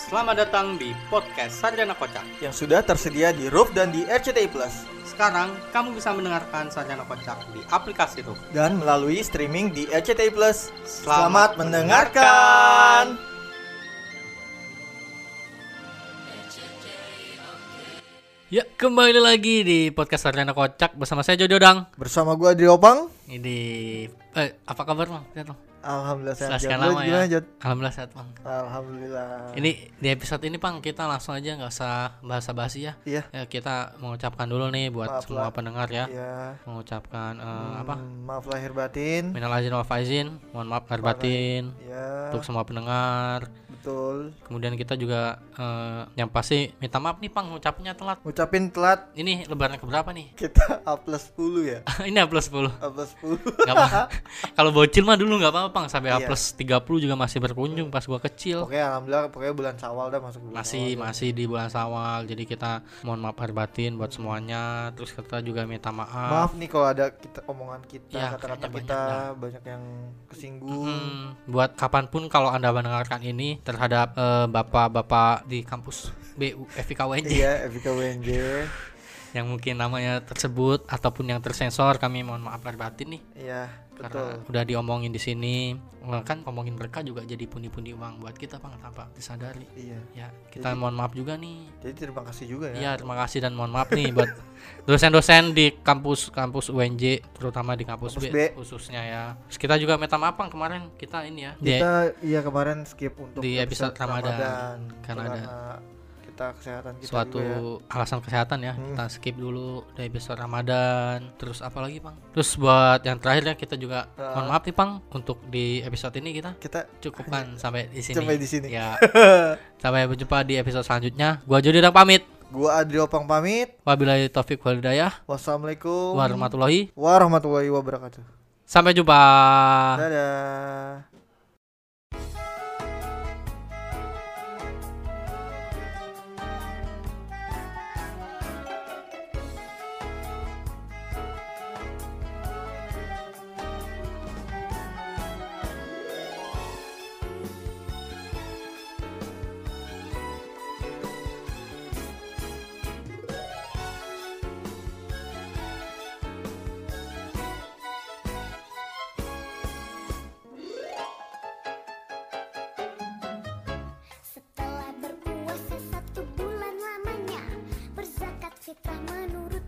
Selamat datang di podcast Sarjana Kocak. yang sudah tersedia di Roof dan di RCTI Plus Sekarang kamu bisa mendengarkan Sarjana Kocak di aplikasi Roof. dan melalui streaming di RCTI Plus. Selamat Selamat mendengarkan. Ya, kembali lagi di podcast Sarjana Kocak bersama saya Jojo Dang. Bersama gua di Opang. Ini eh apa kabar, Bang? Alhamdulillah sehat. Lu lama ya. Jod? Alhamdulillah sehat, Bang. Alhamdulillah. Ini di episode ini, Bang, kita langsung aja nggak usah basa-basi ya. Iya. Ya, kita mengucapkan dulu nih buat Maaf semua lah. pendengar ya. Iya. Mengucapkan apa? Hmm, Maaf lahir batin. Minal aizin wal faizin. Mohon maaf lahir batin Ya. untuk semua pendengar. Betul. Kemudian kita juga eh, yang pasti minta maaf nih, Bang, ngucapnya telat. Ngucapin telat Ini lebaran keberapa nih? kita A plus 10 ya. ini A plus 10. A plus 10. Nggak apa Kalau bocil mah dulu nggak apa-apa, Bang. Sampai A Iya. plus 30 juga masih berkunjung pas gua kecil. Oke, alhamdulillah pokoknya bulan Syawal dah masuk bulan Masih Syawal. masih di bulan Sawal. Jadi kita mohon maaf lahir batin buat semuanya. Terus kita juga minta maaf. Maaf nih kalau ada kita omongan kita, Ya, kata-kata kita banyak banyak, yang kesinggung. Hmm, buat kapan pun kalau anda mendengarkan ini terhadap eh, bapak-bapak di kampus BU FIKWNJ Iya, Evika WNJ. Yang mungkin namanya tersebut ataupun yang tersensor kami mohon maaf lahir batin nih Iya, karena betul. udah diomongin di sini Wah, kan ngomongin mereka juga jadi pundi-pundi uang buat kita bang tanpa disadari Iya. ya kita Jadi- mohon maaf juga nih Jadi terima kasih juga ya. Iya terima kasih dan mohon maaf nih buat dosen-dosen di kampus kampus UNJ terutama di kampus, Kampus B, B. khususnya ya. Terus kita juga minta maaf Bang kemarin kita ini ya di- Kita iya kemarin skip untuk di episode Ramadan. Karena karena ada kita kesehatan kita suatu juga ya. alasan kesehatan ya Hmm. kita skip dulu di episode Ramadan. Terus apa lagi Bang? Terus buat yang terakhir ya kita juga Ah. mohon maaf nih Bang untuk di episode ini kita Kita cukupkan sampai di sini. sampai di sini. Ya. sampai berjumpa di episode selanjutnya. Gua Jody Dang pamit. Gua Adri Opang pamit. Wabillahi taufik wal hidayah. Wassalamualaikum Warahmatullahi warahmatullahi wabarakatuh. Sampai jumpa. Dadah. cita menurut